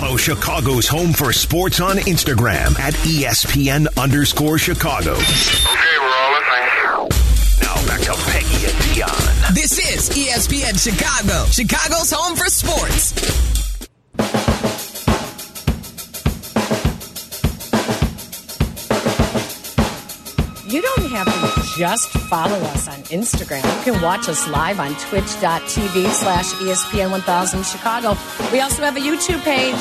Follow Chicago's Home for Sports on Instagram at ESPN underscore Chicago. Okay, we're all listening. Now back to Peggy and Dion. This is ESPN Chicago, Chicago's home for sports. Just follow us on Instagram. You can watch us live on twitch.tv slash ESPN 1000 Chicago. We also have a YouTube page.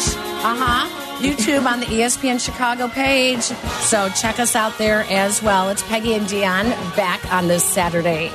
Uh huh. YouTube on the ESPN Chicago page. So check us out there as well. It's Peggy and Dion back on this Saturday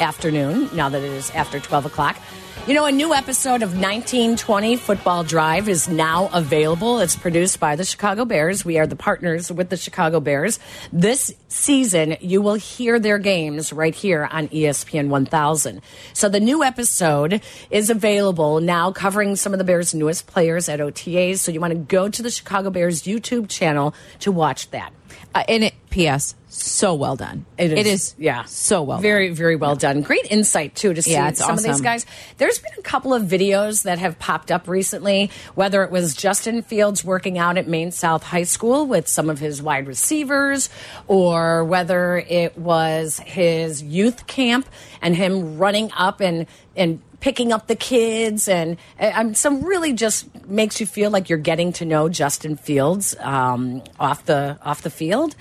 afternoon, now that it is after 12 o'clock. You know, a new episode of 1920 Football Drive is now available. It's produced by the Chicago Bears. We are the partners with the Chicago Bears. This season, you will hear their games right here on ESPN 1000. So the new episode is available now, covering some of the Bears' newest players at OTAs. So you want to go to the Chicago Bears YouTube channel to watch that. Uh, and it, P.S. So well done. It is, It is yeah, so well very, very well done. Great insight too to see Yeah, some of these guys. There's been a couple of videos that have popped up recently, whether it was Justin Fields working out at Maine South High School with some of his wide receivers, or whether it was his youth camp and him running up and and picking up the kids and uh, um, some really just makes you feel like you're getting to know Justin Fields um, off the off the field.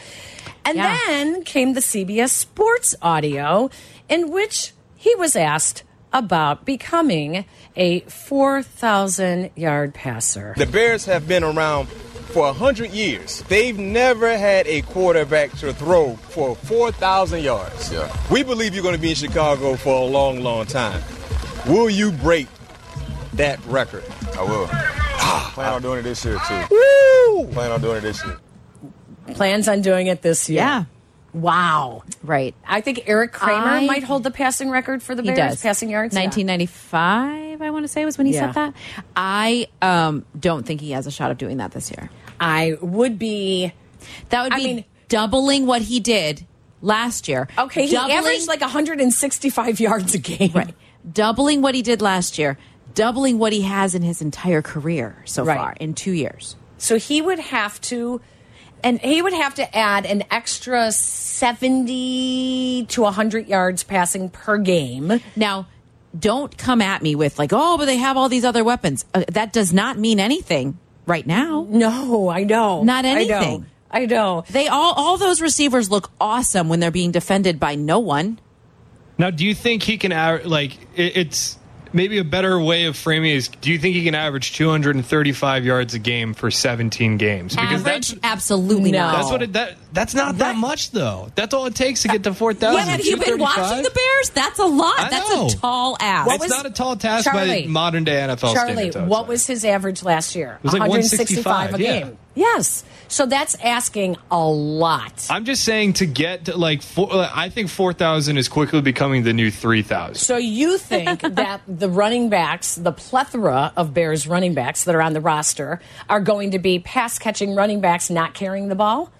And Yeah. then came the CBS Sports audio, in which he was asked about becoming a 4,000 yard passer. The Bears have been around for 100 years. They've never had a quarterback to throw for 4,000 yards. Yeah. We believe you're going to be in Chicago for a long, long time. Will you break that record? I will. Plan on doing it this year, too. Woo! Plan on doing it this year. Plans on doing it this year. Yeah. Wow. Right. I think Erik Kramer I- might hold the passing record for the He Bears, does. passing yards. Yeah. 1995, I want to say, was when he Yeah. said that. I um, don't think he has a shot of doing that this year. I would be. That would I be mean- doubling what he did last year. Okay, he Doubling- averaged like 165 yards a game. right, doubling what he did last year, doubling what he has in his entire career so Right. far in two years. So he would have to, and he would have to add an extra 70 to 100 yards passing per game. Now, don't come at me with like, oh, but they have all these other weapons. Uh, that does not mean anything right now. No, I know. Not I know. anything. I know. They all all those receivers look awesome when they're being defended by no one. Now, do you think he can aver- like it's maybe a better way of framing is do you think he can average 235 yards a game for 17 games? Average, that's absolutely No. not. that's what it that that's not that much though. That's all it takes to get to 4,000. Yeah, have you been watching the Bears? That's a lot. I That's know. a tall ass. What It's was- not a tall task Charlie, by modern day NFL Charlie, standards. What was his average last year? it was like 165 a yeah. game. Yes. So that's asking a lot. I'm just saying to get to like four, I think 4,000 is quickly becoming the new 3,000. So you think that the running backs, the plethora of Bears running backs that are on the roster, are going to be pass catching running backs not carrying the ball?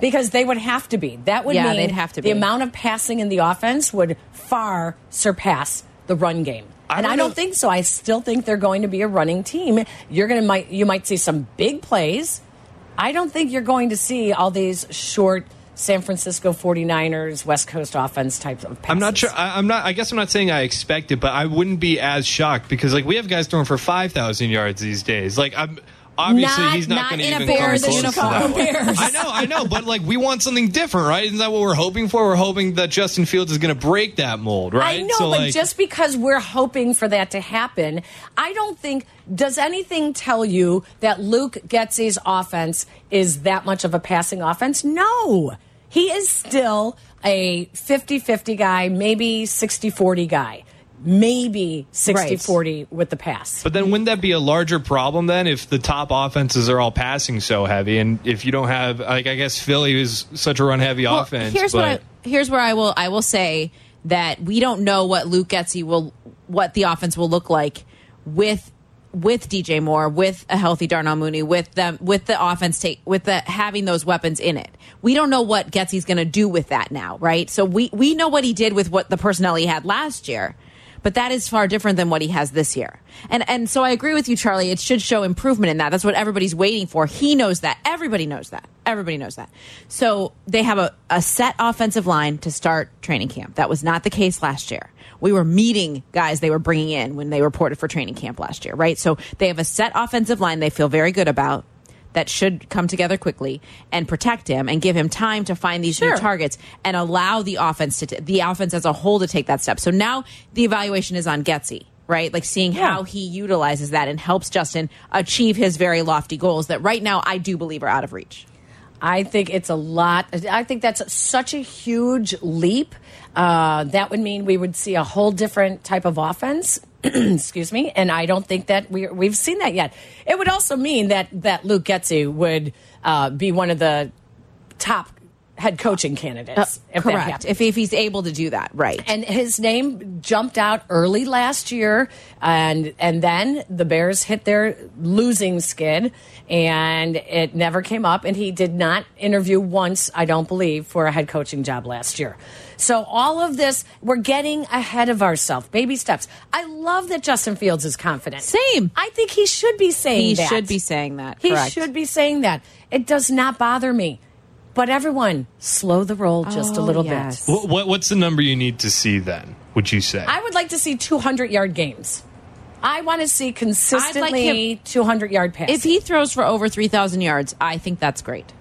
Because they would have to be. That would Yeah, mean they'd have to the amount of passing in the offense would far surpass the run game. I and don't I don't know- think so. I still think they're going to be a running team. You're going to might you might see some big plays. I don't think you're going to see all these short San Francisco 49ers West Coast offense types of passes. I'm not sure. I, I'm not. I guess I'm not saying I expect it, but I wouldn't be as shocked because like we have guys throwing for 5,000 yards these days. Like I'm obviously Not- he's not, not going to even Bears come close to that. Bears. I know, I know, but like we want something different, right? Isn't that what we're hoping for? We're hoping that Justin Fields is going to break that mold, right? I know, So, but like, just because we're hoping for that to happen, I don't think. Does anything tell you that Luke Getsy's offense is that much of a passing offense? No. He is still a 50 50 guy, maybe 60 40 guy, maybe 60 Right. 40 with the pass. But then wouldn't that be a larger problem then if the top offenses are all passing so heavy and if you don't have like I guess Philly is such a run heavy Well, offense. Here's what I, here's where I will I will say that we don't know what Luke Getsy will what the offense will look like with with DJ Moore, with a healthy Darnell Mooney, with them with the offense take with the having those weapons in it. We don't know what Getsy's going to do with that now, right? So we we know what he did with what the personnel he had last year. But that is far different than what he has this year. And and so I agree with you, Charlie. It should show improvement in that. That's what everybody's waiting for. He knows that. Everybody knows that. Everybody knows that. So they have a, a set offensive line to start training camp. That was not the case last year. We were meeting guys they were bringing in when they reported for training camp last year, right? So they have a set offensive line they feel very good about that should come together quickly and protect him and give him time to find these Sure. new targets and allow the offense to t- the offense as a whole to take that step. So now the evaluation is on Getsy, right? Like seeing Yeah. how he utilizes that and helps Justin achieve his very lofty goals that right now I do believe are out of reach. I think it's a lot. I think that's such a huge leap. Uh, that would mean we would see a whole different type of offense. Excuse me, and I don't think that we, we've seen that yet. It would also mean that that Luke Getsy would uh, be one of the top head coaching candidates. if Correct. If, if he's able to do that, right. and his name jumped out early last year and and then the bears hit their losing skid and it never came up and he did not interview once i don't believe for a head coaching job last year so all of this we're getting ahead of ourselves baby steps i love that justin fields is confident Same. i think he should be saying He that should be saying that. he Correct. should be saying that it does not bother me but everyone slow the roll just a Oh, little yes. bit What, what what's the number you need to see then? Would you say? I would like to see 200 yard games. I want to see consistently 200 yard passes. If he throws for over 3,000 yards, I think that's great.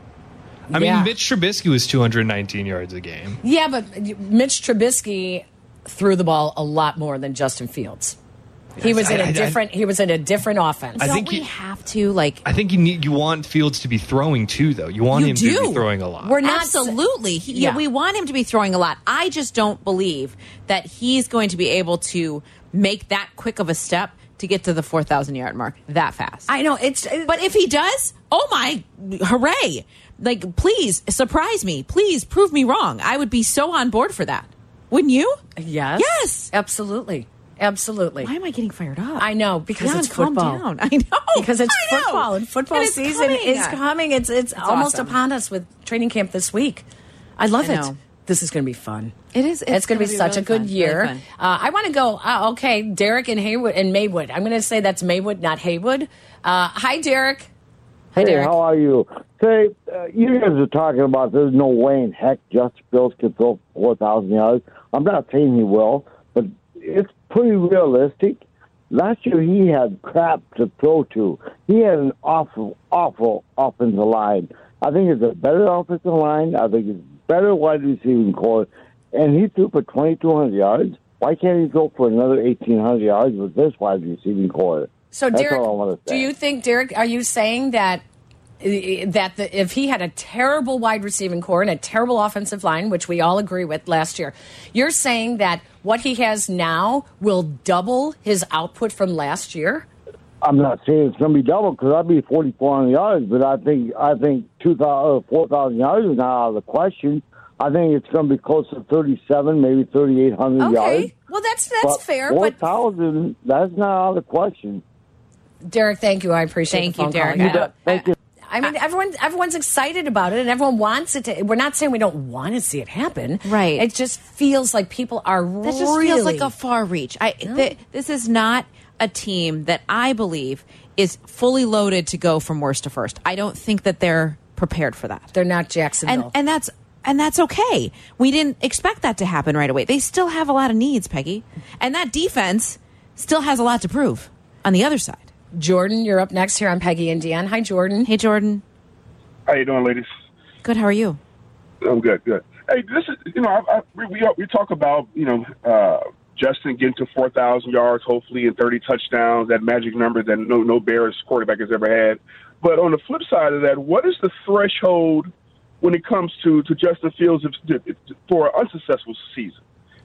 I mean, Mitch Trubisky was 219 yards a game. yeah, but Mitch Trubisky threw the ball a lot more than Justin Fields. He was in I- a I- different. He was in a different offense. I Don't think we he- have to like I think you need you want Fields to be throwing too, though. You want You him to be throwing a lot. We're not Absolutely. He, Yeah. yeah. we want him to be throwing a lot. I just don't believe that he's going to be able to make that quick of a step to get to the 4,000 yard mark that fast. I know it's. but if he does, oh my, hooray. Like, please surprise me. Please prove me wrong. I would be so on board for that. Wouldn't you? yes, Yes. absolutely, absolutely. Why am I getting fired up? I know because it's calm football. down. I know. because it's know. football and football And season coming. is coming. It's it's, almost awesome. upon us with training camp this week. I love I it. know. This is going to be fun. It is. It's, going to be, such really a good fun, year. fun. uh, I want to go. Uh, okay, Derek and Haywood and Maywood. I'm going to say that's Maywood, not Haywood. Uh, hi, Derek. Hey, Derek. how are you? Say, uh, you guys are talking about there's no way in heck Justin Fields can throw 4,000 yards. I'm not saying he will, but it's pretty realistic. Last year he had crap to throw to. He had an awful, awful offensive line. I think it's a better offensive line. I think it's better wide receiving core. And he threw for 2,200 yards. Why can't he go for another 1,800 yards with this wide receiving core? So, That's Derek, all I wanna do you think, Derek, are you saying that uh, that the, if he had a terrible wide receiving core and a terrible offensive line, which we all agree with last year, you're saying that what he has now will double his output from last year? I'm not saying it's going to be double because I'd be 4,400 yards, but I think I think 2,000, 4,000 yards is not out of the question. I think it's going to be close to 37, maybe 3,800 Okay, yards. well that's that's But fair. But 4,000, that's not out of the question. Derek, thank you. I appreciate it. Thank the phone you, Derek. call. You bet. Thank you. I mean, everyone everyone's excited about it, and everyone wants it to. We're not saying we don't want to see it happen, Right. It just feels like people are That just really feels like a far reach. I th- this is not a team that I believe is fully loaded to go from worst to first. I don't think that they're prepared for that. they're not Jacksonville. And and that's and that's okay. We didn't expect that to happen right away. They still have a lot of needs, Peggy. And that defense still has a lot to prove on the other side. Jordan, you're up next here on Peggy and Dion. Hi, Jordan. Hey Jordan. How you doing, ladies? Good, how are you? I'm good, good. Hey, this is you know I, I, we we we talk about you know uh, Justin getting to 4,000 yards, hopefully, and 30 touchdowns, that magic number that no no Bears quarterback has ever had. But on the flip side of that, what is the threshold when it comes to to Justin Fields if, if, for an unsuccessful season?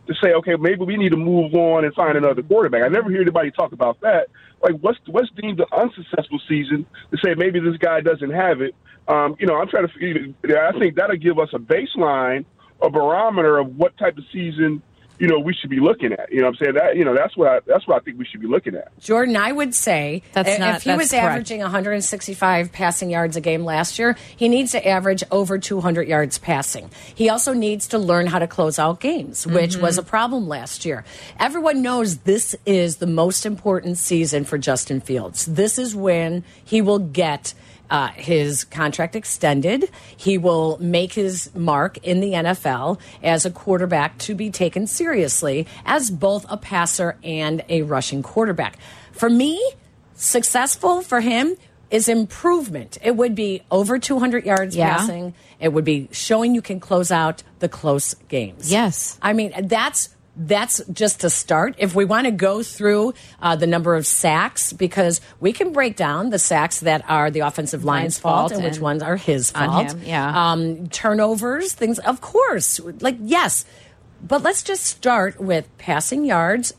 To say, okay, maybe we need to move on and find another quarterback. I never hear anybody talk about that. Like, what's what's deemed an unsuccessful season to say maybe this guy doesn't have it? Um, you know, I'm trying to. I think that'll give us a baseline, a barometer of what type of season you know, we should be looking at. You know what I'm saying? That you know, that's what I, that's what I think we should be looking at. Jordan, I would say That's not, if he that's was correct. averaging 165 passing yards a game last year, he needs to average over 200 yards passing. He also needs to learn how to close out games, which was a Mm-hmm. problem last year. Everyone knows this is the most important season for Justin Fields. This is when he will get uh, his contract extended. He will make his mark in the NFL as a quarterback to be taken seriously as both a passer and a rushing quarterback. For me, successful for him is improvement. It would be over 200 yards Yeah. passing. It would be showing you can close out the close games. Yes. I mean, that's that's just to start. If we want to go through uh, the number of sacks, because we can break down the sacks that are the offensive line's Line's fault and which ones are his fault. him, yeah. Um, turnovers, things, of course. Like, yes. But let's just start with passing yards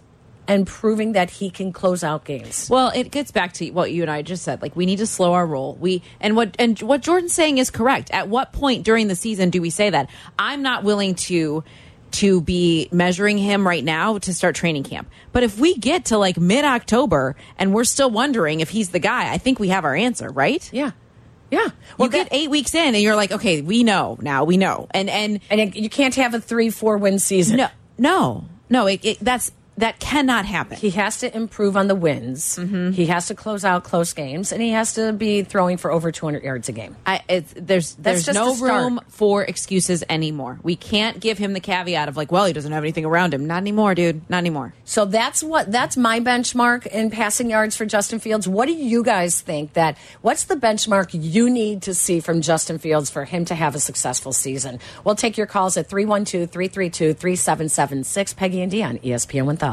and proving that he can close out games. Well, it gets back to what you and I just said. Like we need to slow our roll. We and what and what Jordan's saying is correct. At what point during the season do we say that? I'm not willing to to be measuring him right now to start training camp. But if we get to like mid October and we're still wondering if he's the guy, I think we have our answer, right? Yeah. Yeah. you get eight weeks in and you're like, okay, we know now, we know, and and and it, you can't have a three, four win season. no, no, no, it, it, that's that cannot happen. He has to improve on the wins. Mm-hmm. He has to close out close games, and he has to be throwing for over 200 yards a game. I, there's there's just no room for excuses anymore. We can't give him the caveat of like, well, he doesn't have anything around him. Not anymore, dude. Not anymore. So that's what that's my benchmark in passing yards for Justin Fields. What do you guys think that what's the benchmark you need to see from Justin Fields for him to have a successful season? We'll take your calls at 312-332-3776 Peggy and Dion ESPN 1000.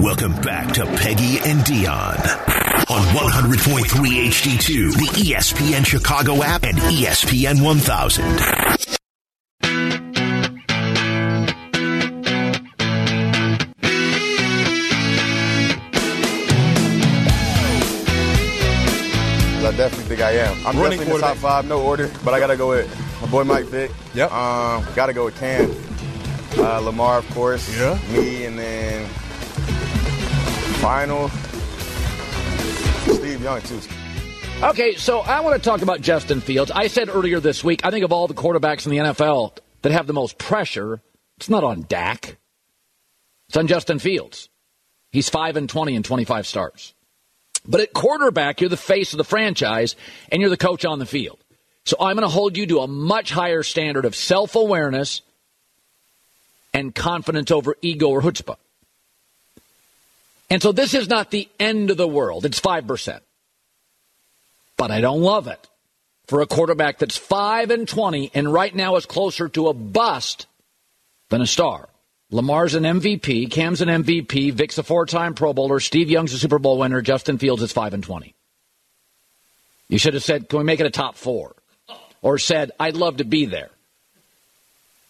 Welcome back to Peggy and Dion on 100.3 HD2, the ESPN Chicago app, and ESPN 1000. I definitely think I am. I'm Running definitely in the top five, no order, but I gotta go with my boy Mike Vick. Yep. Um, gotta go with Cam. Uh, Lamar, of course. Yeah. Me, and then final Steve Young too. Okay, so I want to talk about Justin Fields. I said earlier this week, I think of all the quarterbacks in the NFL that have the most pressure, it's not on Dak. It's on Justin Fields. He's 5 and 20 and 25 starts. But at quarterback, you're the face of the franchise and you're the coach on the field. So I'm going to hold you to a much higher standard of self awareness and confidence over ego or chutzpah. And so this is not the end of the world. It's 5%. But I don't love it for a quarterback that's 5 and 20 and right now is closer to a bust than a star. Lamar's an MVP, Cam's an MVP, Vick's a four-time Pro Bowler, Steve Young's a Super Bowl winner, Justin Fields is 5 and 20. You should have said, "Can we make it a top 4?" Or said, "I'd love to be there."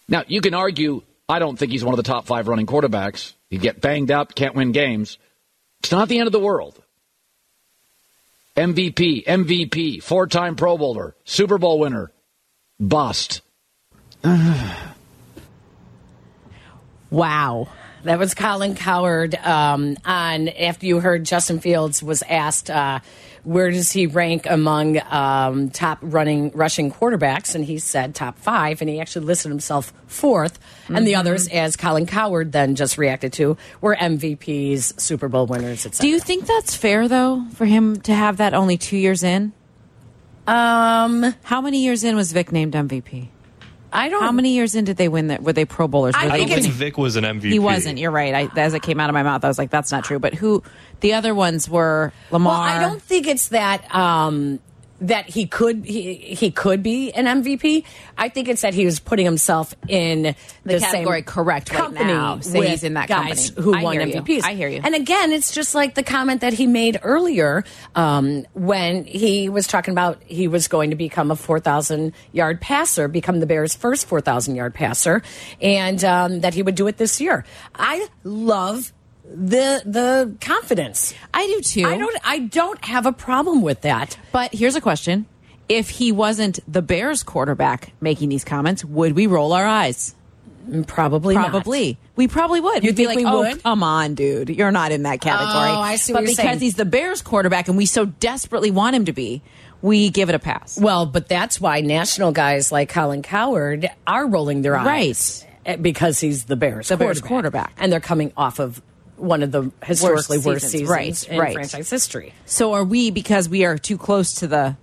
Now, you can argue I don't think he's one of the top 5 running quarterbacks. You get banged up, can't win games. It's not the end of the world. MVP, MVP, four time Pro Bowler, Super Bowl winner, bust. Wow. That was Colin Cowherd um, on after you heard Justin Fields was asked uh, where does he rank among um, top running rushing quarterbacks, and he said top five, and he actually listed himself 4th and the Mhm. others, as Colin Cowherd then just reacted to, were MVPs, Super Bowl winners, etc. Do you think that's fair though for him to have that only two years in? Um, how many years in was Vick named MVP? I don't. How many years in did they win that? Were they Pro Bowlers? Were I, they don't think? Vick was an MVP. He wasn't. You're right. I, as it came out of my mouth, I was like, "That's not true." But who? The other ones were Lamar. Well, I don't think it's that um, that he could he, he could be an MVP. I think it's that he was putting himself in the, The same category correct right company now. Say with he's in that guys company. who I won hear you. MVPs. I hear you. And again, it's just like the comment that he made earlier um, when he was talking about he was going to become a four thousand yard passer, become the Bears' first four thousand yard passer, and um, that he would do it this year. I love the the confidence. I do too. I don't I don't have a problem with that. But here's a question: If he wasn't the Bears quarterback making these comments, would we roll our eyes? Mm, probably not. Probably. We probably would. You We'd be think like, we oh, would? come on, dude. You're not in that category. Oh, I see But you're because saying. he's the Bears quarterback and we so desperately want him to be, we give it a pass. Well, but that's why national guys like Colin Cowherd are rolling their eyes. Right. Because he's the Bears The Bears quarterback. quarterback. And they're coming off of one of the historically worst, seasons. seasons, Right, in right. franchise history. So are we because we are too close to the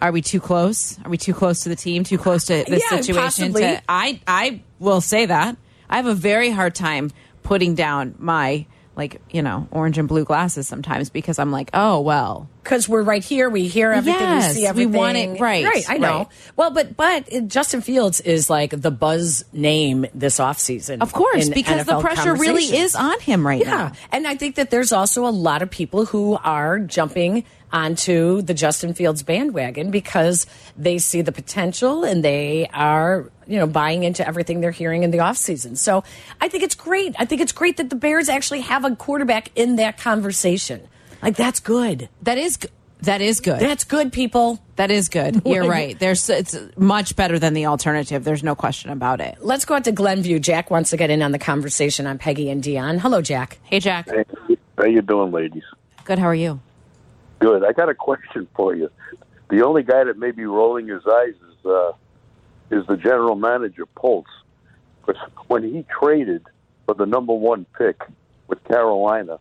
are we too close? Are we too close to the team? Too close to this Yeah, situation? To, I I will say that I have a very hard time putting down my like you know orange and blue glasses sometimes because I'm like oh well Because we're right here, we hear everything, Yes, we see we everything. want it right, right? I know. right. Well, but but Justin Fields is like the buzz name this offseason. of course because the pressure really is on him right Yeah, now. and I think that there's also a lot of people who are jumping onto the Justin Fields bandwagon because they see the potential and they are, you know, buying into everything they're hearing in the offseason. So I think it's great. I think it's great that the Bears actually have a quarterback in that conversation. Like that's good. That is g- that is good. That's good, people. That is good. You're right. There's it's much better than the alternative. There's no question about it. Let's go out to Glenview. Jack wants to get in on the conversation on Peggy and Dion. Hello, Jack. Hey Jack. Hey, how you doing, ladies? Good. How are you? Good. I got a question for you. The only guy that may be rolling his eyes is uh, is the general manager, Poles. Because when he traded for the number one pick with Carolina,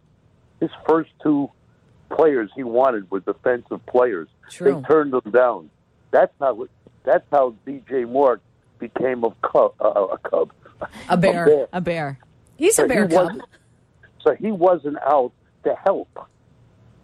his first two players he wanted were defensive players. True. They turned them down. That's how that's how DJ Moore became a cub. Uh, a cub. A bear. A bear. He's a bear he cub. So he wasn't out to help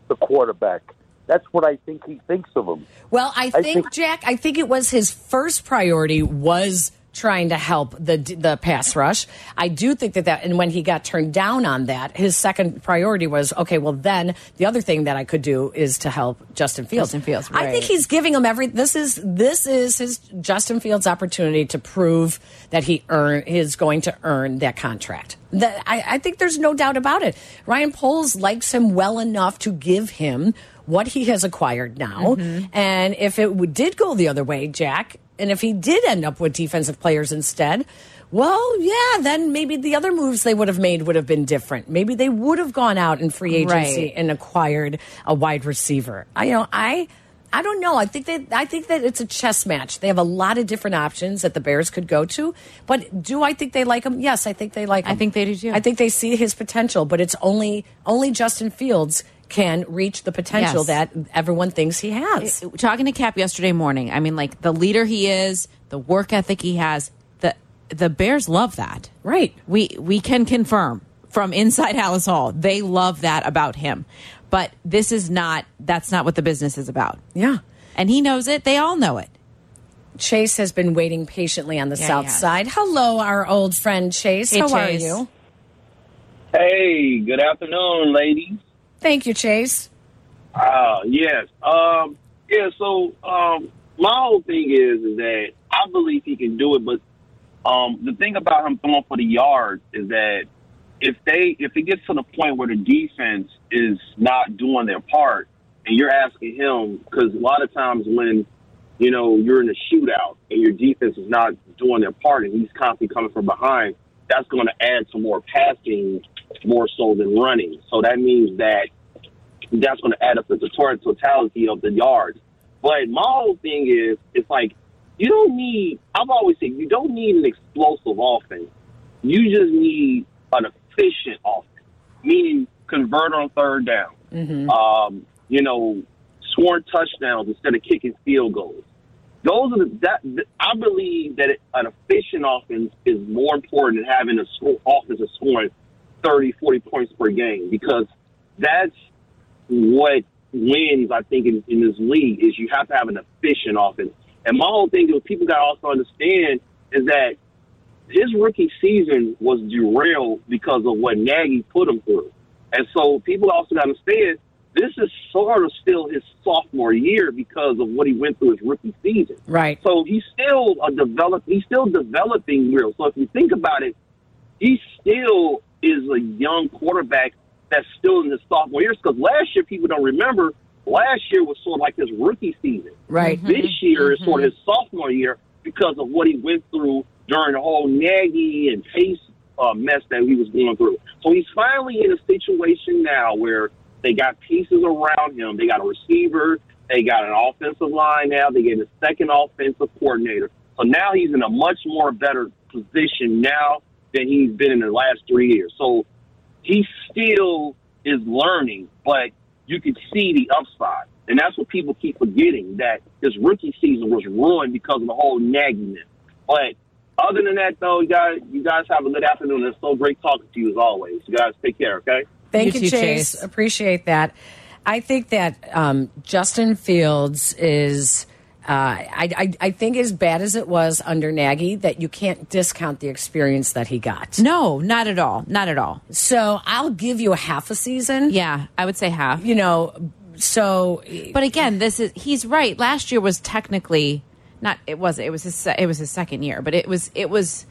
the quarterback. That's what I think he thinks of him. Well, I I think, think- Jack. I think it was his first priority was trying to help the the pass rush. I do think that that, and when he got turned down on that, his second priority was okay. Well, then the other thing that I could do is to help Justin Fields. Justin Fields, I think he's giving him every. This is this is his Justin Fields' opportunity to prove that he earn is going to earn that contract. That I, I think there's no doubt about it. Ryan Poles likes him well enough to give him what he has acquired now. Mm-hmm. And if it did go the other way, Jack, and if he did end up with defensive players instead, well, yeah, then maybe the other moves they would have made would have been different. Maybe they would have gone out in free agency Right. and acquired a wide receiver. I you know, I I don't know. I think that I think that it's a chess match. They have a lot of different options that the Bears could go to. But do I think they like him? Yes, I think they like him. I think they do too. I think they see his potential, but it's only only Justin Fields can reach the potential Yes. that everyone thinks he has. talking to Cap yesterday morning, I mean, like the leader he is, the work ethic he has, the the Bears love that. Right. We we can confirm from inside Halas Hall, they love that about him. But this is not that's not what the business is about. Yeah. And he knows it. They all know it. Chase has been waiting patiently on the Yeah, south has. side. Hello, our old friend Chase. Hey, How Chase. are you? Hey, good afternoon, ladies. Thank you, Chase. Uh, yes. Um, yeah, so um, my whole thing is is that I believe he can do it, but um, the thing about him throwing for the yards is that if they if it gets to the point where the defense is not doing their part, and you're asking him because a lot of times when you know you're in a shootout and your defense is not doing their part and he's constantly coming from behind, that's going to add some more passing more so than running. So that means that that's going to add up to the total totality of the yards. But my whole thing is, it's like you don't need. I've always said you don't need an explosive offense. You just need an efficient offense, meaning convert on third down. Um, you know, scoring touchdowns instead of kicking field goals. Those are the that I believe that it, an efficient offense is more important than having a score, offense that's scoring 30, 40 points per game because that's what wins, I think, in, in this league is you have to have an efficient offense. And my whole thing is people got to also understand is that his rookie season was derailed because of what Nagy put him through. And so people also got to understand this is sort of still his sophomore year because of what he went through his rookie season. Right. So he's still a develop. He's still developing real. So if you think about it, he's still is a young quarterback that's still in his sophomore years. Because last year, people don't remember. Last year was sort of like his rookie season. Right. This year is sort of his sophomore year because of what he went through during the whole Nagy and Pace uh, mess that he was going through. So he's finally in a situation now where they got pieces around him. They got a receiver. They got an offensive line now. They get a second offensive coordinator. So now he's in a much more better position now than he's been in the last three years. So he still is learning, but you can see the upside. And that's what people keep forgetting that his rookie season was ruined because of the whole nagging. But other than that, though, you guys, you guys have a good afternoon. It's so great talking to you as always. You guys take care, okay? Thank you, You too, Chase. Chase. Appreciate that. I think that um, Justin Fields is. Uh, I, I, I think as bad as it was under Nagy, that you can't discount the experience that he got. No, not at all. Not at all. So I'll give you a half a season. Yeah, I would say half. You know, so But again, this is he's right. Last year was technically not it was it was his. It was his second year, but it was it was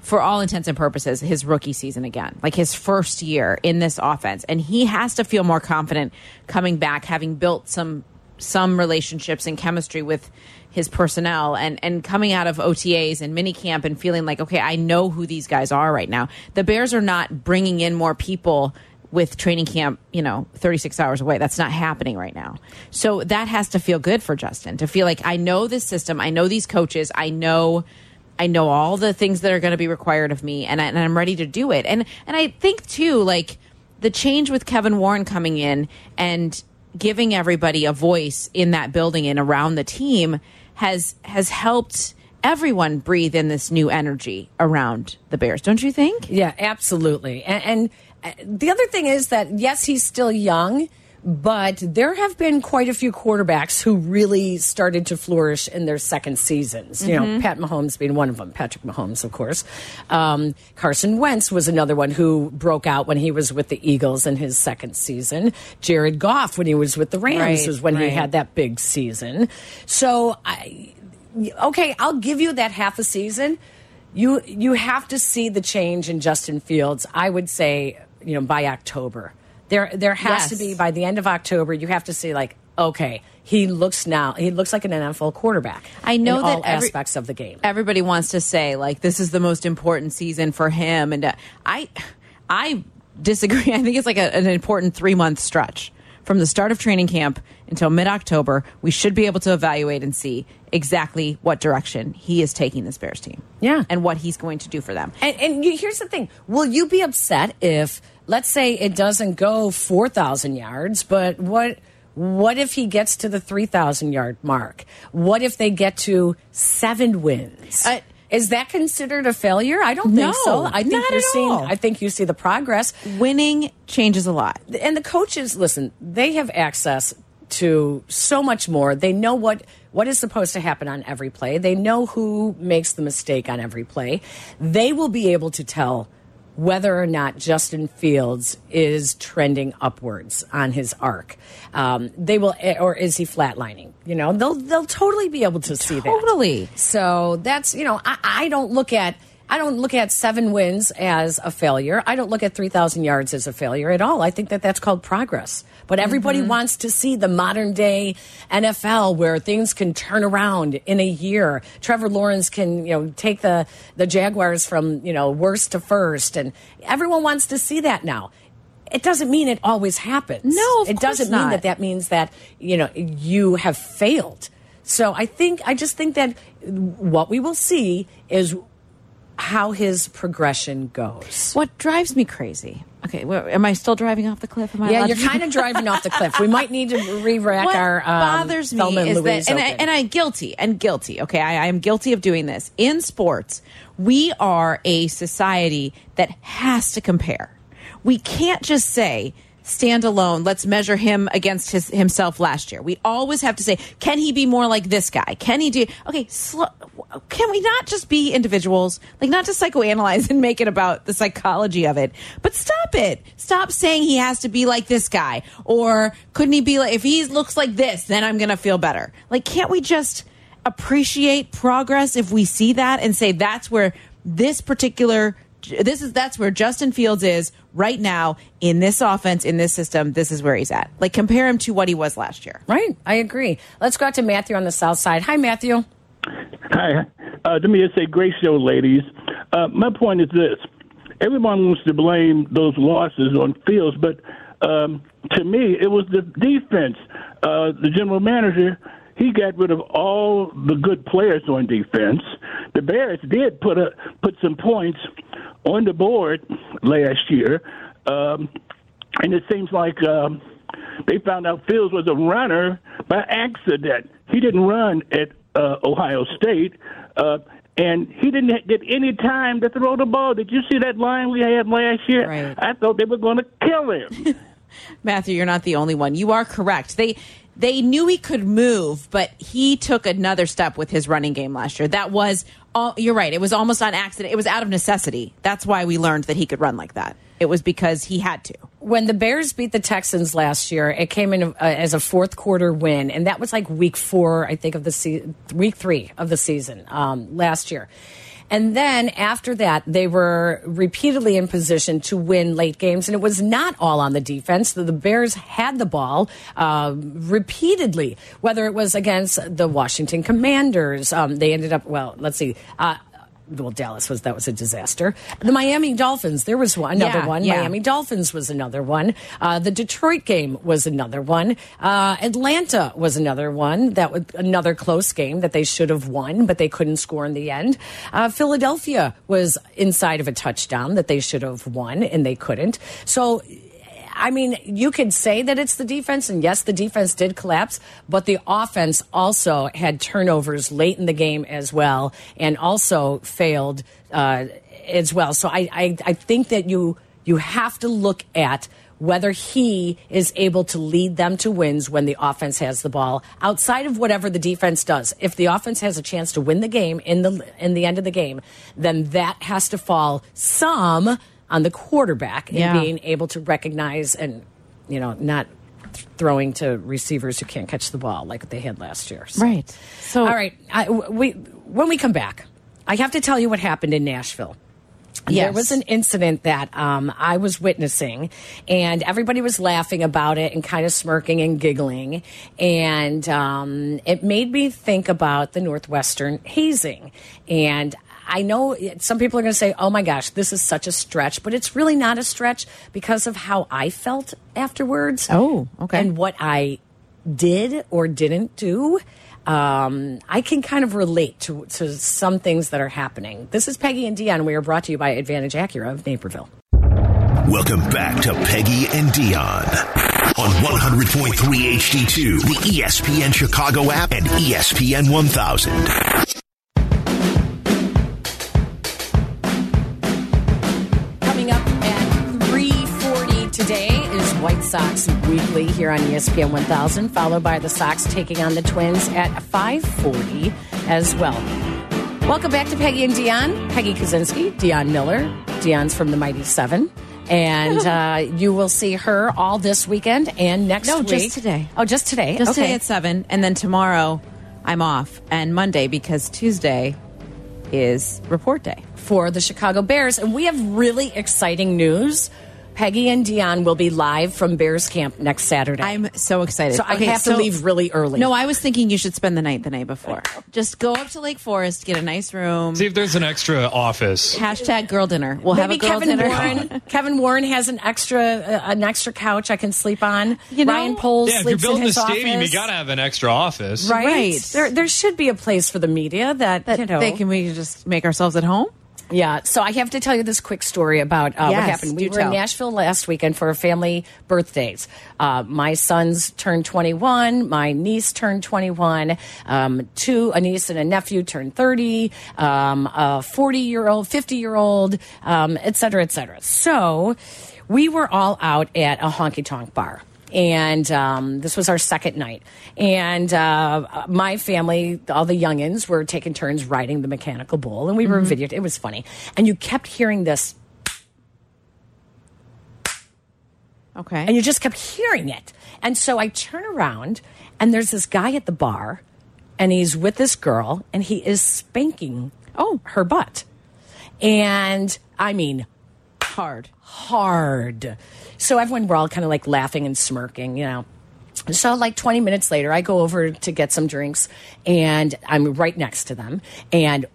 for all intents and purposes his rookie season again. Like his first year in this offense and he has to feel more confident coming back having built some some relationships and chemistry with his personnel and and coming out of OTAs and minicamp and feeling like okay, I know who these guys are right now. The Bears are not bringing in more people with training camp, you know, 36 hours away. That's not happening right now. So that has to feel good for Justin to feel like I know this system, I know these coaches, I know I know all the things that are going to be required of me and, I, and I'm ready to do it. And and I think too like the change with Kevin Warren coming in and giving everybody a voice in that building and around the team has has helped everyone breathe in this new energy around the Bears. Don't you think? Yeah, absolutely. And, and uh, the other thing is that yes, he's still young, but there have been quite a few quarterbacks who really started to flourish in their second seasons. You know, Mhm. Pat Mahomes being one of them. Patrick Mahomes, of course. Um, Carson Wentz was another one who broke out when he was with the Eagles in his second season. Jared Goff, when he was with the Rams, Right, was when he had that big season. So I okay, I'll give you that half a season. You you have to see the change in Justin Fields. I would say, you know, by October. There there has to be by the end of October. You have to see like, okay, he looks now. He looks like an NFL quarterback. I know that all every- aspects of the game. everybody wants to say like this is the most important season for him and uh, i i disagree i think it's like a, an important three month stretch from the start of training camp until mid-october we should be able to evaluate and see exactly what direction he is taking this bears team Yeah. and what he's going to do for them And, and you, here's the thing: Will you be upset if, let's say, it doesn't go four thousand yards, but what? What if he gets to the three thousand yard mark? What if they get to seven wins? Uh, is that considered a failure? I don't No, think so. I think not you're at seeing. all. I think you see the progress. winning changes a lot and the coaches listen they have access to so much more they know what what is supposed to happen on every play they know who makes the mistake on every play they will be able to tell whether or not Justin Fields is trending upwards on his arc, um, they will, or is he flatlining? You know, they'll they'll totally be able to see that. Totally. So that's you know, I, I don't look at I don't look at seven wins as a failure. I don't look at three thousand yards as a failure at all. I think that that's called progress. But everybody Mm-hmm. wants to see the modern day NFL where things can turn around in a year. Trevor Lawrence can you know take the the Jaguars from you know worst to first, and everyone wants to see that now. It doesn't mean it always happens. No, it doesn't mean that that means that you know you have failed. So I think I just think that what we will see is how his progression goes. what drives me crazy okay well, am i still driving off the cliff am I Yeah, you're to- kind of driving off the cliff. We might need to re-rack what our um, bothers me Thelma is Louise that, and I, and I guilty and guilty. Okay, I, I am guilty of doing this in sports. We are a society that has to compare. We can't just say stand alone. Let's measure him against his himself last year. We always have to say, can he be more like this guy? Can he do? Okay, slow, can we not just be individuals? Like not to psychoanalyze and make it about the psychology of it, but stop it. Stop saying he has to be like this guy, or couldn't he be like if he looks like this, then I'm gonna feel better. Like, can't we just appreciate progress if we see that and say that's where this particular this is that's where Justin Fields is right now in this offense in this system this is where he's at like compare him to what he was last year right, I agree. Let's go out to Matthew on the south side. Hi, Matthew. Hi. Uh, let me just say, great show, ladies. Uh, my point is this: everyone wants to blame those losses on Fields, but um, to me, it was the defense. Uh, the general manager he got rid of all the good players on defense. The Bears did put a put some points on the board last year, um, and it seems like um, they found out Fields was a runner by accident. He didn't run at uh, Ohio State. Uh, and he didn't get any time to throw the ball. Did you see that line we had last year? Right. I thought they were going to kill him. Matthew, you're not the only one. You are correct. They they knew he could move, but he took another step with his running game last year. That was all, you're right. It was almost on accident. It was out of necessity. That's why we learned that he could run like that. It was because he had to. When the Bears beat the Texans last year, it came in uh, as a fourth quarter win, and that was like week four, I think, of the season, week three of the season um, last year. And then after that, they were repeatedly in position to win late games. And it was not all on the defense. The, the Bears had the ball uh, repeatedly, whether it was against the Washington Commanders. Um, they ended up, well, let's see. Uh, well, Dallas was that was a disaster. The Miami Dolphins, there was one, another Yeah, one. yeah. Miami Dolphins was another one. Uh, the Detroit game was another one. Uh, Atlanta was another one. That was another close game that they should have won, but they couldn't score in the end. Uh, Philadelphia was inside of a touchdown that they should have won, and they couldn't. So. I mean, you could say that it's the defense, and yes, the defense did collapse, but the offense also had turnovers late in the game as well, and also failed uh, as well. So I, I, I think that you you have to look at whether he is able to lead them to wins when the offense has the ball outside of whatever the defense does. If the offense has a chance to win the game in the in the end of the game, then that has to fall some on the quarterback and Yeah. being able to recognize and you know not throwing to receivers who can't catch the ball like they had last year. So- Right. So all right, I, we when we come back, I have to tell you what happened in Nashville. Yes. There was an incident that um, I was witnessing, and everybody was laughing about it and kind of smirking and giggling. And um, it made me think about the Northwestern hazing. And I know some people are going to say, oh my gosh, this is such a stretch, but it's really not a stretch because of how I felt afterwards. Oh, okay. And what I did or didn't do. Um, I can kind of relate to, to some things that are happening. This is Peggy and Dion. We are brought to you by Advantage Acura of Naperville. Welcome back to Peggy and Dion on 100.3 HD2, the ESPN Chicago app, and ESPN 1000. Today is White Sox Weekly here on ESPN 1000, followed by the Sox taking on the Twins at 5.40 as well. Welcome back to Peggy and Dion. Peggy Kusinski, Dion Miller. Dion's from the Mighty Seven. And uh, you will see her all this weekend and next No, week. just today. Oh, just today. Just okay. today at seven, and then tomorrow I'm off, and Monday because Tuesday is report day. for the Chicago Bears. And we have really exciting news. Peggy and Dion will be live from Bears camp next Saturday. I'm so excited. So I have so- to leave really early. No, I was thinking you should spend the night the night before. Just go up to Lake Forest, get a nice room. See if there's an extra office. Hashtag girl dinner. We'll have a Maybe girl Kevin dinner. Warren. Kevin Warren has an extra uh, an extra couch I can sleep on. You know? Ryan Poles Yeah, if you're sleeps in building a his stadium, office. you got to have an extra office. right? Right. There, there should be a place for the media that, that you know. they can we just make ourselves at home? Yeah, so I have to tell you this quick story about uh, what happened. We were in. Nashville last weekend for family birthdays. Uh, my sons turned 21. My niece turned 21. Um, two, a niece and a nephew turned 30. Um, a 40 year old, 50 year old, um, et cetera, et cetera. So we were all out at a honky tonk bar and um, this was our second night. And uh, my family, all the youngins, were taking turns riding the mechanical bull, and we were videoed. It was funny, and you kept hearing this, Okay. and you just kept hearing it. And so I turn around, and there's this guy at the bar, and he's with this girl, and he is spanking Oh. her butt, and I mean hard. hard. So everyone, we're all kind of like laughing and smirking, you know. So, like 20 minutes later, I go over to get some drinks and I'm right next to them. And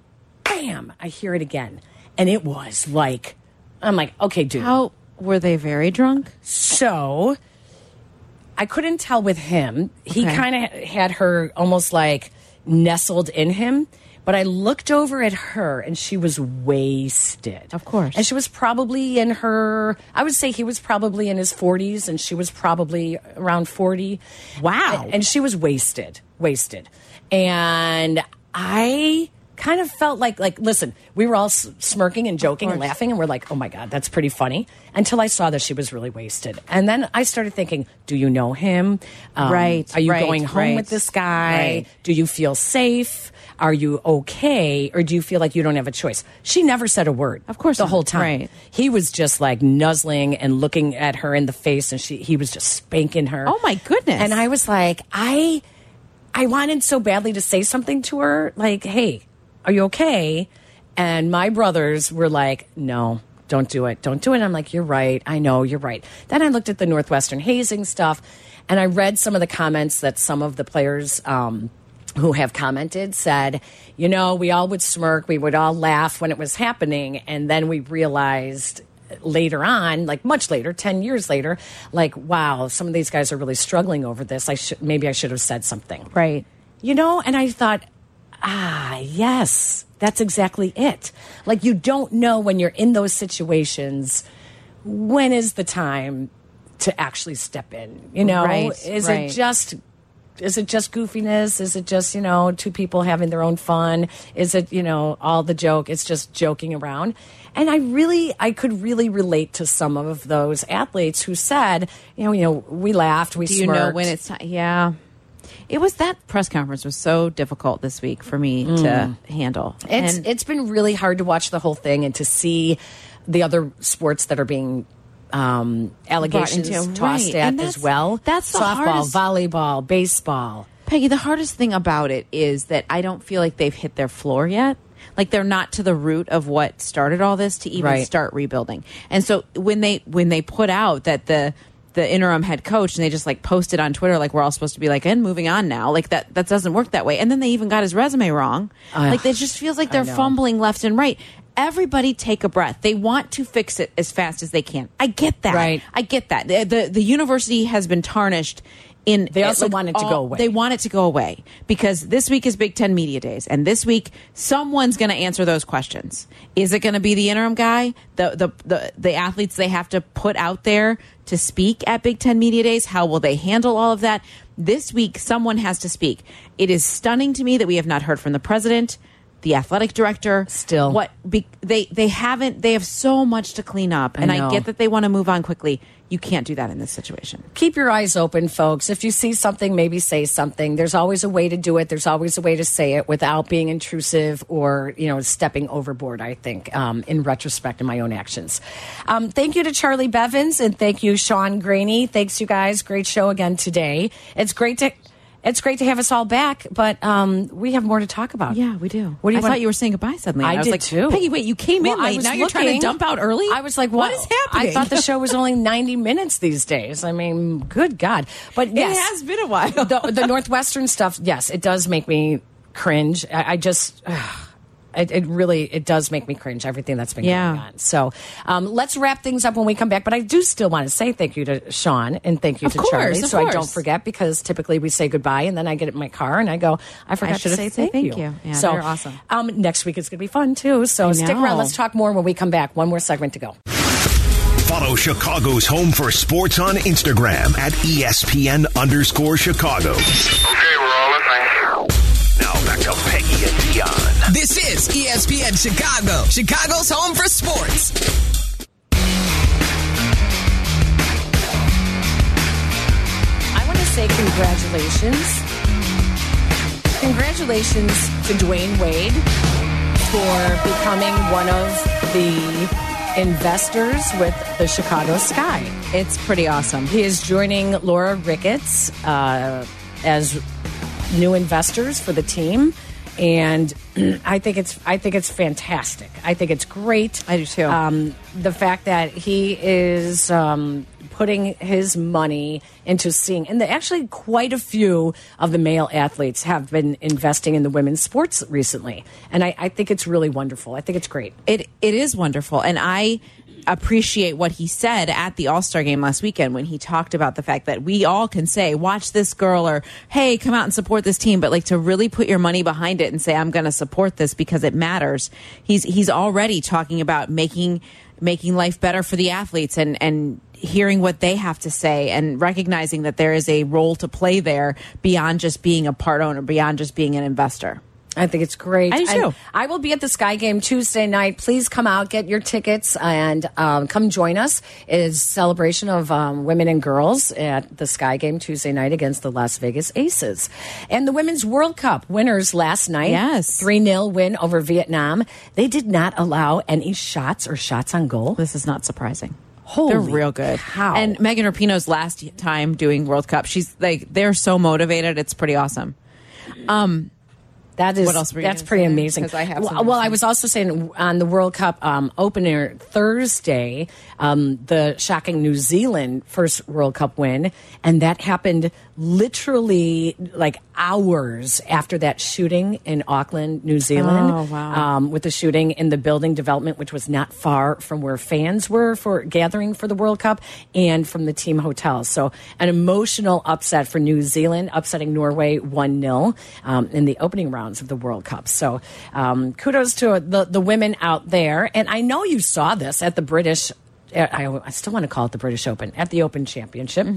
bam, I hear it again. And it was like, I'm like, okay, dude. How were they very drunk? So I couldn't tell with him. He Okay. kind of had her almost like nestled in him. But I looked over at her and she was wasted. Of course. And she was probably in her, I would say he was probably in his 40s and she was probably around 40. Wow. And, and she was wasted, wasted. And I kind of felt like, like, listen, we were all smirking and joking and laughing and we're like, oh my God, that's pretty funny. Until I saw that she was really wasted. And then I started thinking, do you know him? Um, Right, Are you right, going home right, with this guy? right. Do you feel safe? Are you okay? Or do you feel like you don't have a choice? She never said a word. Of course The not. whole time. Right. He was just like nuzzling and looking at her in the face and she he was just spanking her. Oh my goodness. And I was like, I I wanted so badly to say something to her, like, hey, are you okay? And my brothers were like, no, don't do it. Don't do it. I'm like, you're right. I know, you're right. Then I looked at the Northwestern hazing stuff and I read some of the comments that some of the players um, who have commented said, you know, we all would smirk, we would all laugh when it was happening. And then we realized later on, like much later, 10 years later, like, wow, some of these guys are really struggling over this. I should, maybe I should have said something. Right. You know, and I thought, ah, yes, that's exactly it. Like, you don't know when you're in those situations, when is the time to actually step in? You know, Right, is right. it just. Is it just goofiness? Is it just, you know, two people having their own fun? Is it, you know, all the joke? It's just joking around. And I really, I could really relate to some of those athletes who said, you know, you know, we laughed, we Do you know when it's time? Yeah. It was that press conference was so difficult this week for me Mm. to handle. It's And- it's been really hard to watch the whole thing and to see the other sports that are being um, allegations into- tossed right. at as well. that's the softball, hardest- volleyball, baseball. Peggy, the hardest thing about it is that I don't feel like they've hit their floor yet. Like they're not to the root of what started all this to even Right. start rebuilding. And so when they when they put out that the the interim head coach and they just like posted on Twitter like we're all supposed to be like and moving on now like that that doesn't work that way and then they even got his resume wrong like it just feels like they're fumbling left and right everybody take a breath they want to fix it as fast as they can I get that Right. I get that the the, the university has been tarnished in They also like, want it to all- go away. They want it to go away because this week is Big Ten Media Days, and this week someone's going to answer those questions. Is it going to be the interim guy, the, the the the athletes they have to put out there to speak at Big Ten Media Days? How will they handle all of that? This week, someone has to speak. It is stunning to me that we have not heard from the president. The athletic director, Still. what be, they they haven't. They have so much to clean up, and I know. get that they want to move on quickly. You can't do that in this situation. keep your eyes open, folks. If you see something, maybe say something. There's always a way to do it. There's always a way to say it without being intrusive or, you know, stepping overboard, I think, um, in retrospect in my own actions. Um, thank you to Charlie Bevins and thank you, Sean Graney. Thanks, you guys. Great show again today. It's great to. It's great to have us all back, but um, we have more to talk about. Yeah, we do. What do you I want- thought you were saying goodbye suddenly. I, was did like, too. Peggy, wait, you came in Well, I late. was Now you're trying to dump out early. I was like, what what is happening? I thought the show was only 90 minutes these days. I mean, good God. But yes, has been a while. the, the Northwestern stuff, yes, it does make me cringe. I, I just. It, it really it does make me cringe everything that's been Yeah. going on. So um, let's wrap things up when we come back. But I do still want to say thank you to Sean and thank you Of to course, Charlie, of so I don't forget because typically we say goodbye and then I get in my car and I go I forgot to say said thank, thank you. Yeah, so they're awesome. Um, next week is going to be fun too. So I stick around. Let's talk more when we come back. One more segment to go. Follow Chicago's Home for Sports on Instagram at E ESPN underscore Chicago. Okay, we're all listening. Now back to Peggy and Dion. This is ESPN Chicago, Chicago's home for sports. I want to say congratulations. Congratulations to Dwyane Wade for becoming one of the investors with the Chicago Sky. it's pretty awesome. He is joining Laura Ricketts uh, as new investors for the team. And I think it's I think it's fantastic. I think it's great. I do too. Um, the fact that he is um, putting his money into seeing, and the, actually quite a few of the male athletes have been investing in the women's sports recently, and I, I think it's really wonderful. I think it's great. It it is wonderful, and I appreciate what he said at the All Star game last weekend when he talked about the fact that we all can say, "Watch this girl," or "Hey, come out and support this team," but like to really put your money behind it and say, "I'm going to support this because it matters." He's he's already talking about making making life better for the athletes and and hearing what they have to say and recognizing that there is a role to play there beyond just being a part owner, beyond just being an investor. I think it's great. I do too. I will be at the Sky Game Tuesday night. Please come out, get your tickets, and um, come join us. It is celebration of um, women and girls at the Sky Game Tuesday night against the Las Vegas Aces. And the Women's World Cup winners last night. Yes. 3 0 win over Vietnam. They did not allow any shots or shots on goal. This is not surprising. Holy they're real good. cow. And Megan Rapinoe's last time doing World Cup, she's like they're so motivated. It's pretty awesome. Um, That is What else that's pretty say? amazing. I have well, well, I was also saying on the World Cup um, opener Thursday, um, the shocking New Zealand first World Cup win, and that happened literally like hours after that shooting in Auckland, New Zealand. Oh, wow. Um, with the shooting in the building development, which was not far from where fans were for gathering for the World Cup and from the team hotel. So an emotional upset for New Zealand, upsetting Norway 1 0 um, in the opening rounds of the World Cup. So um, kudos to the, the women out there. And I know you saw this at the British, I, I still want to call it the British Open, at the Open Championship,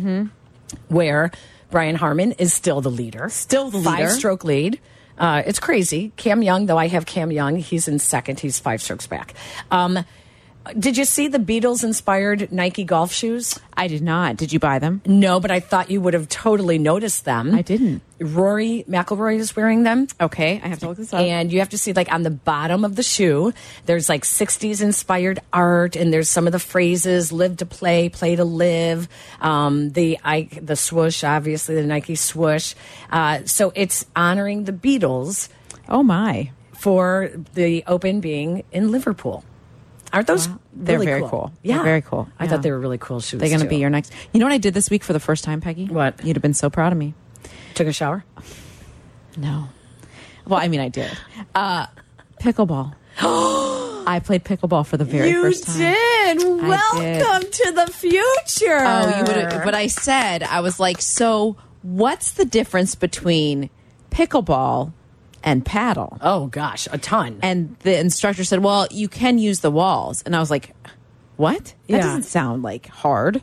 where Brian Harman is still the leader. Still the leader. Five stroke lead. Uh, it's crazy. Cam Young, though I have Cam Young, he's in second. He's five strokes back. Um, did you see the Beatles inspired Nike golf shoes? I did not. Did you buy them? No, but I thought you would have totally noticed them. I didn't. Rory McIlroy is wearing them. Okay, I have to look this up. And you have to see, like, on the bottom of the shoe, there's like 60s inspired art, and there's some of the phrases live to play, play to live, um, the, I, the swoosh, obviously, the Nike swoosh. Uh, so it's honoring the Beatles oh my, for the Open being in Liverpool. Aren't those they're really very cool? cool. Yeah, They're very cool. I Yeah. thought they were really cool shoes. they're going to be your next. You know what I did this week for the first time, Peggy? What? You'd have been so proud of me. Took a shower. No. Well, I mean, I did. Uh, pickleball. I played pickleball for the very you first time. did. did. Welcome to the future. Oh, you would. But I said, I was like, so what's the difference between pickleball and paddle? Oh gosh, a ton. And the instructor said, well, you can use the walls. And I was like, what? That Yeah. doesn't sound like hard.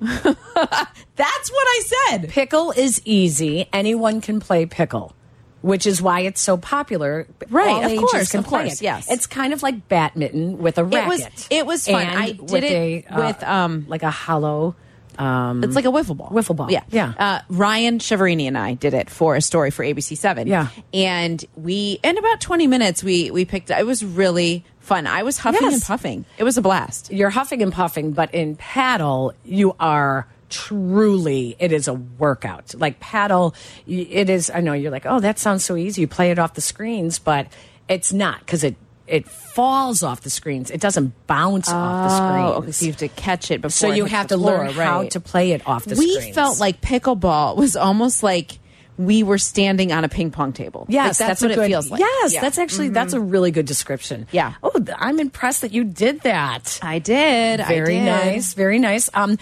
That's what I said. Pickle is easy. Anyone can play pickle, which is why it's so popular. Right, All of ages course, can of play course, it. yes. It's kind of like badminton with a racket. It was- it was fun. I did with it a, uh, with, um, like a hollow. Um, It's like a wiffle ball. Wiffle ball. Yeah. Yeah. Uh, Ryan Chiaverini and I did it for a story for ABC7. Yeah. And we, in about 20 minutes, we, we picked, it was really fun. I was huffing Yes. and puffing. It was a blast. you're huffing and puffing, but in paddle, you are truly it is a workout. Like paddle, it is. I know you're like, oh, that sounds so easy. You play it off the screens, but it's not because it it falls off the screens. It doesn't bounce off the screens. Oh, okay. So you have to catch it before So you have to floor, learn how to play it off the screen. we screens. felt like pickleball was almost like we were standing on a ping pong table. Yes, Like, that's, a what good, it feels like. Yes, Yeah. that's actually that's a really good description. Yeah. Oh, I'm impressed that you did that. I did. I Very did. nice. Very nice. Um,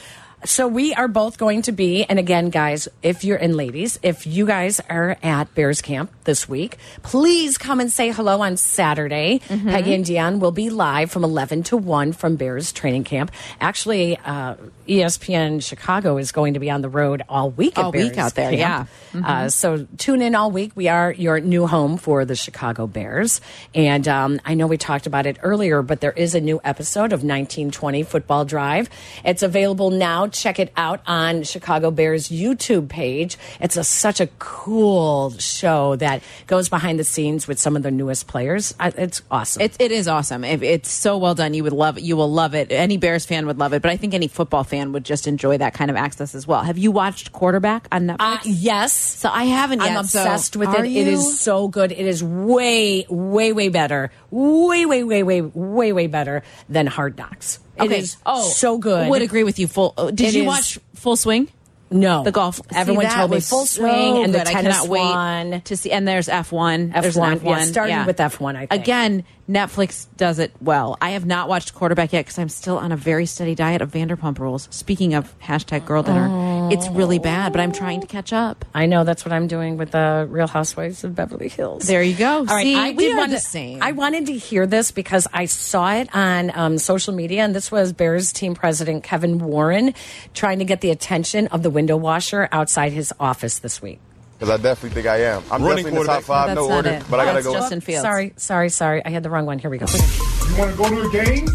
so we are both going to be, and again, guys, if you're in ladies, if you guys are at Bears Camp this week, please come and say hello on Saturday. Mm-hmm. Peggy and Dion will be live from 11 to 1 from Bears training camp. Actually, uh, ESPN Chicago is going to be on the road all week at All week out there, Camp. yeah. Mm-hmm. Uh, so tune in all week. We are your new home for the Chicago Bears. And um, I know we talked about it earlier, but there is a new episode of 1920 Football Drive. It's available now. Check it out on Chicago Bears YouTube page. It's a, such a cool show that goes behind the scenes with some of the newest players. It's awesome. It, it is awesome. It, it's so well done. You would love it. You will love it. Any Bears fan would love it, but I think any football fan would just enjoy that kind of access as well. Have you watched Quarterback on Netflix? Uh, yes. So I haven't yet. I'm obsessed so with it. You? It is so good. It is way, way, way better. Way, way, way, way, way, way better than Hard Knocks. It Okay. is Oh, so good. Would agree with you. Full. oh, Did It you is- watch Full Swing? No, The golf. Everyone See, that told me Full so Swing and the good. I cannot wait one. to see. And there's F1. There's F1, F1. yeah, starting with F1, I think. Again, Netflix does it well. I have not watched quarterback yet because I'm still on a very steady diet of Vanderpump Rules. Speaking of hashtag girl dinner, oh. It's really bad, but I'm trying to catch up. I know that's what I'm doing with the Real Housewives of Beverly Hills. There you go. All right, See, I we did are want the to, same. I wanted to hear this because I saw it on um, social media, and this was Bears team president Kevin Warren trying to get the attention of the window washer outside his office this week. Because I definitely think I am. I'm Running definitely in the top five, That's no not order. it. But I gotta That's go. Justin Fields. Sorry, sorry, sorry. I had the wrong one. Here we go. You want to go to a game?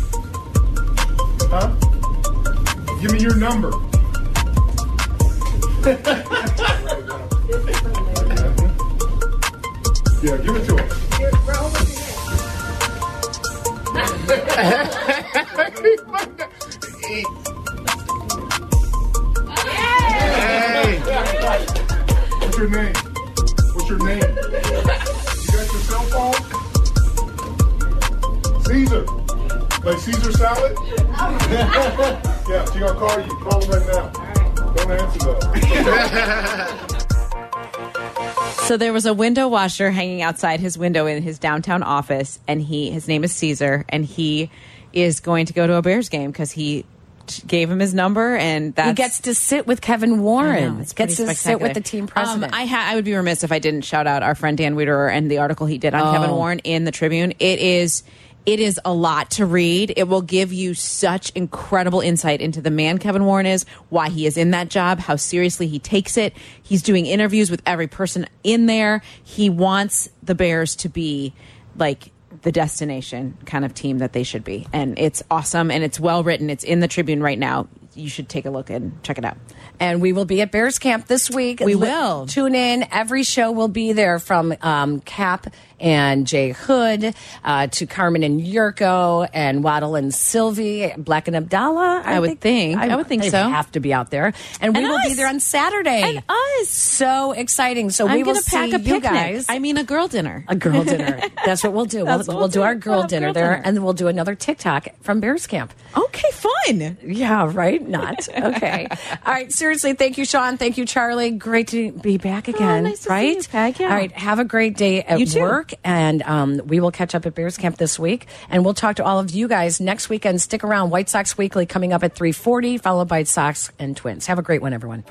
Huh? Give me your number. Yeah, give it to him. Hey! What's your name? What's your name? You got your cell phone? Caesar. Like Caesar salad? yeah, she gonna call you. Call her right now. So there was a window washer hanging outside his window in his downtown office, and he his name is Caesar, and he is going to go to a Bears game because he gave him his number, and that's he gets to sit with Kevin Warren. know, gets to sit with the team president. Um, I ha- I would be remiss if I didn't shout out our friend Dan Wiederer and the article he did on Oh. Kevin Warren in the Tribune. It is it is a lot to read. It will give you such incredible insight into the man Kevin Warren is, why he is in that job, how seriously he takes it. He's doing interviews with every person in there. He wants the Bears to be like the destination kind of team that they should be. And it's awesome and it's well written. It's in the Tribune right now. You should take a look and check it out. and we will be at Bears Camp this week. We will. tune in. Every show will be there from um, Kap and Jay Hood uh, to Carmen and Jurko and Waddle and Silvy, Black and Abdallah. I would think. I would think they so. Have to be out there, and we And will be there on Saturday. And us. So exciting! So we I'm will gonna pack see a you picnic. guys. I mean, a girl dinner. a girl dinner. That's what we'll do. We'll, we'll we'll do do. our We'll girl dinner girl there, dinner. and then we'll do another TikTok from Bears Camp. Okay, fun. Yeah, right. Not okay. All right. Seriously, thank you, Sean. Thank you, Charlie. Great to be back again. nice to see right? Peg. Yeah. All right. Have a great day at You too. work, and um, we will catch up at Bears Camp this week, and we'll talk to all of you guys next weekend. Stick around. White Sox Weekly coming up at three forty, followed by Sox and Twins. Have a great one, everyone.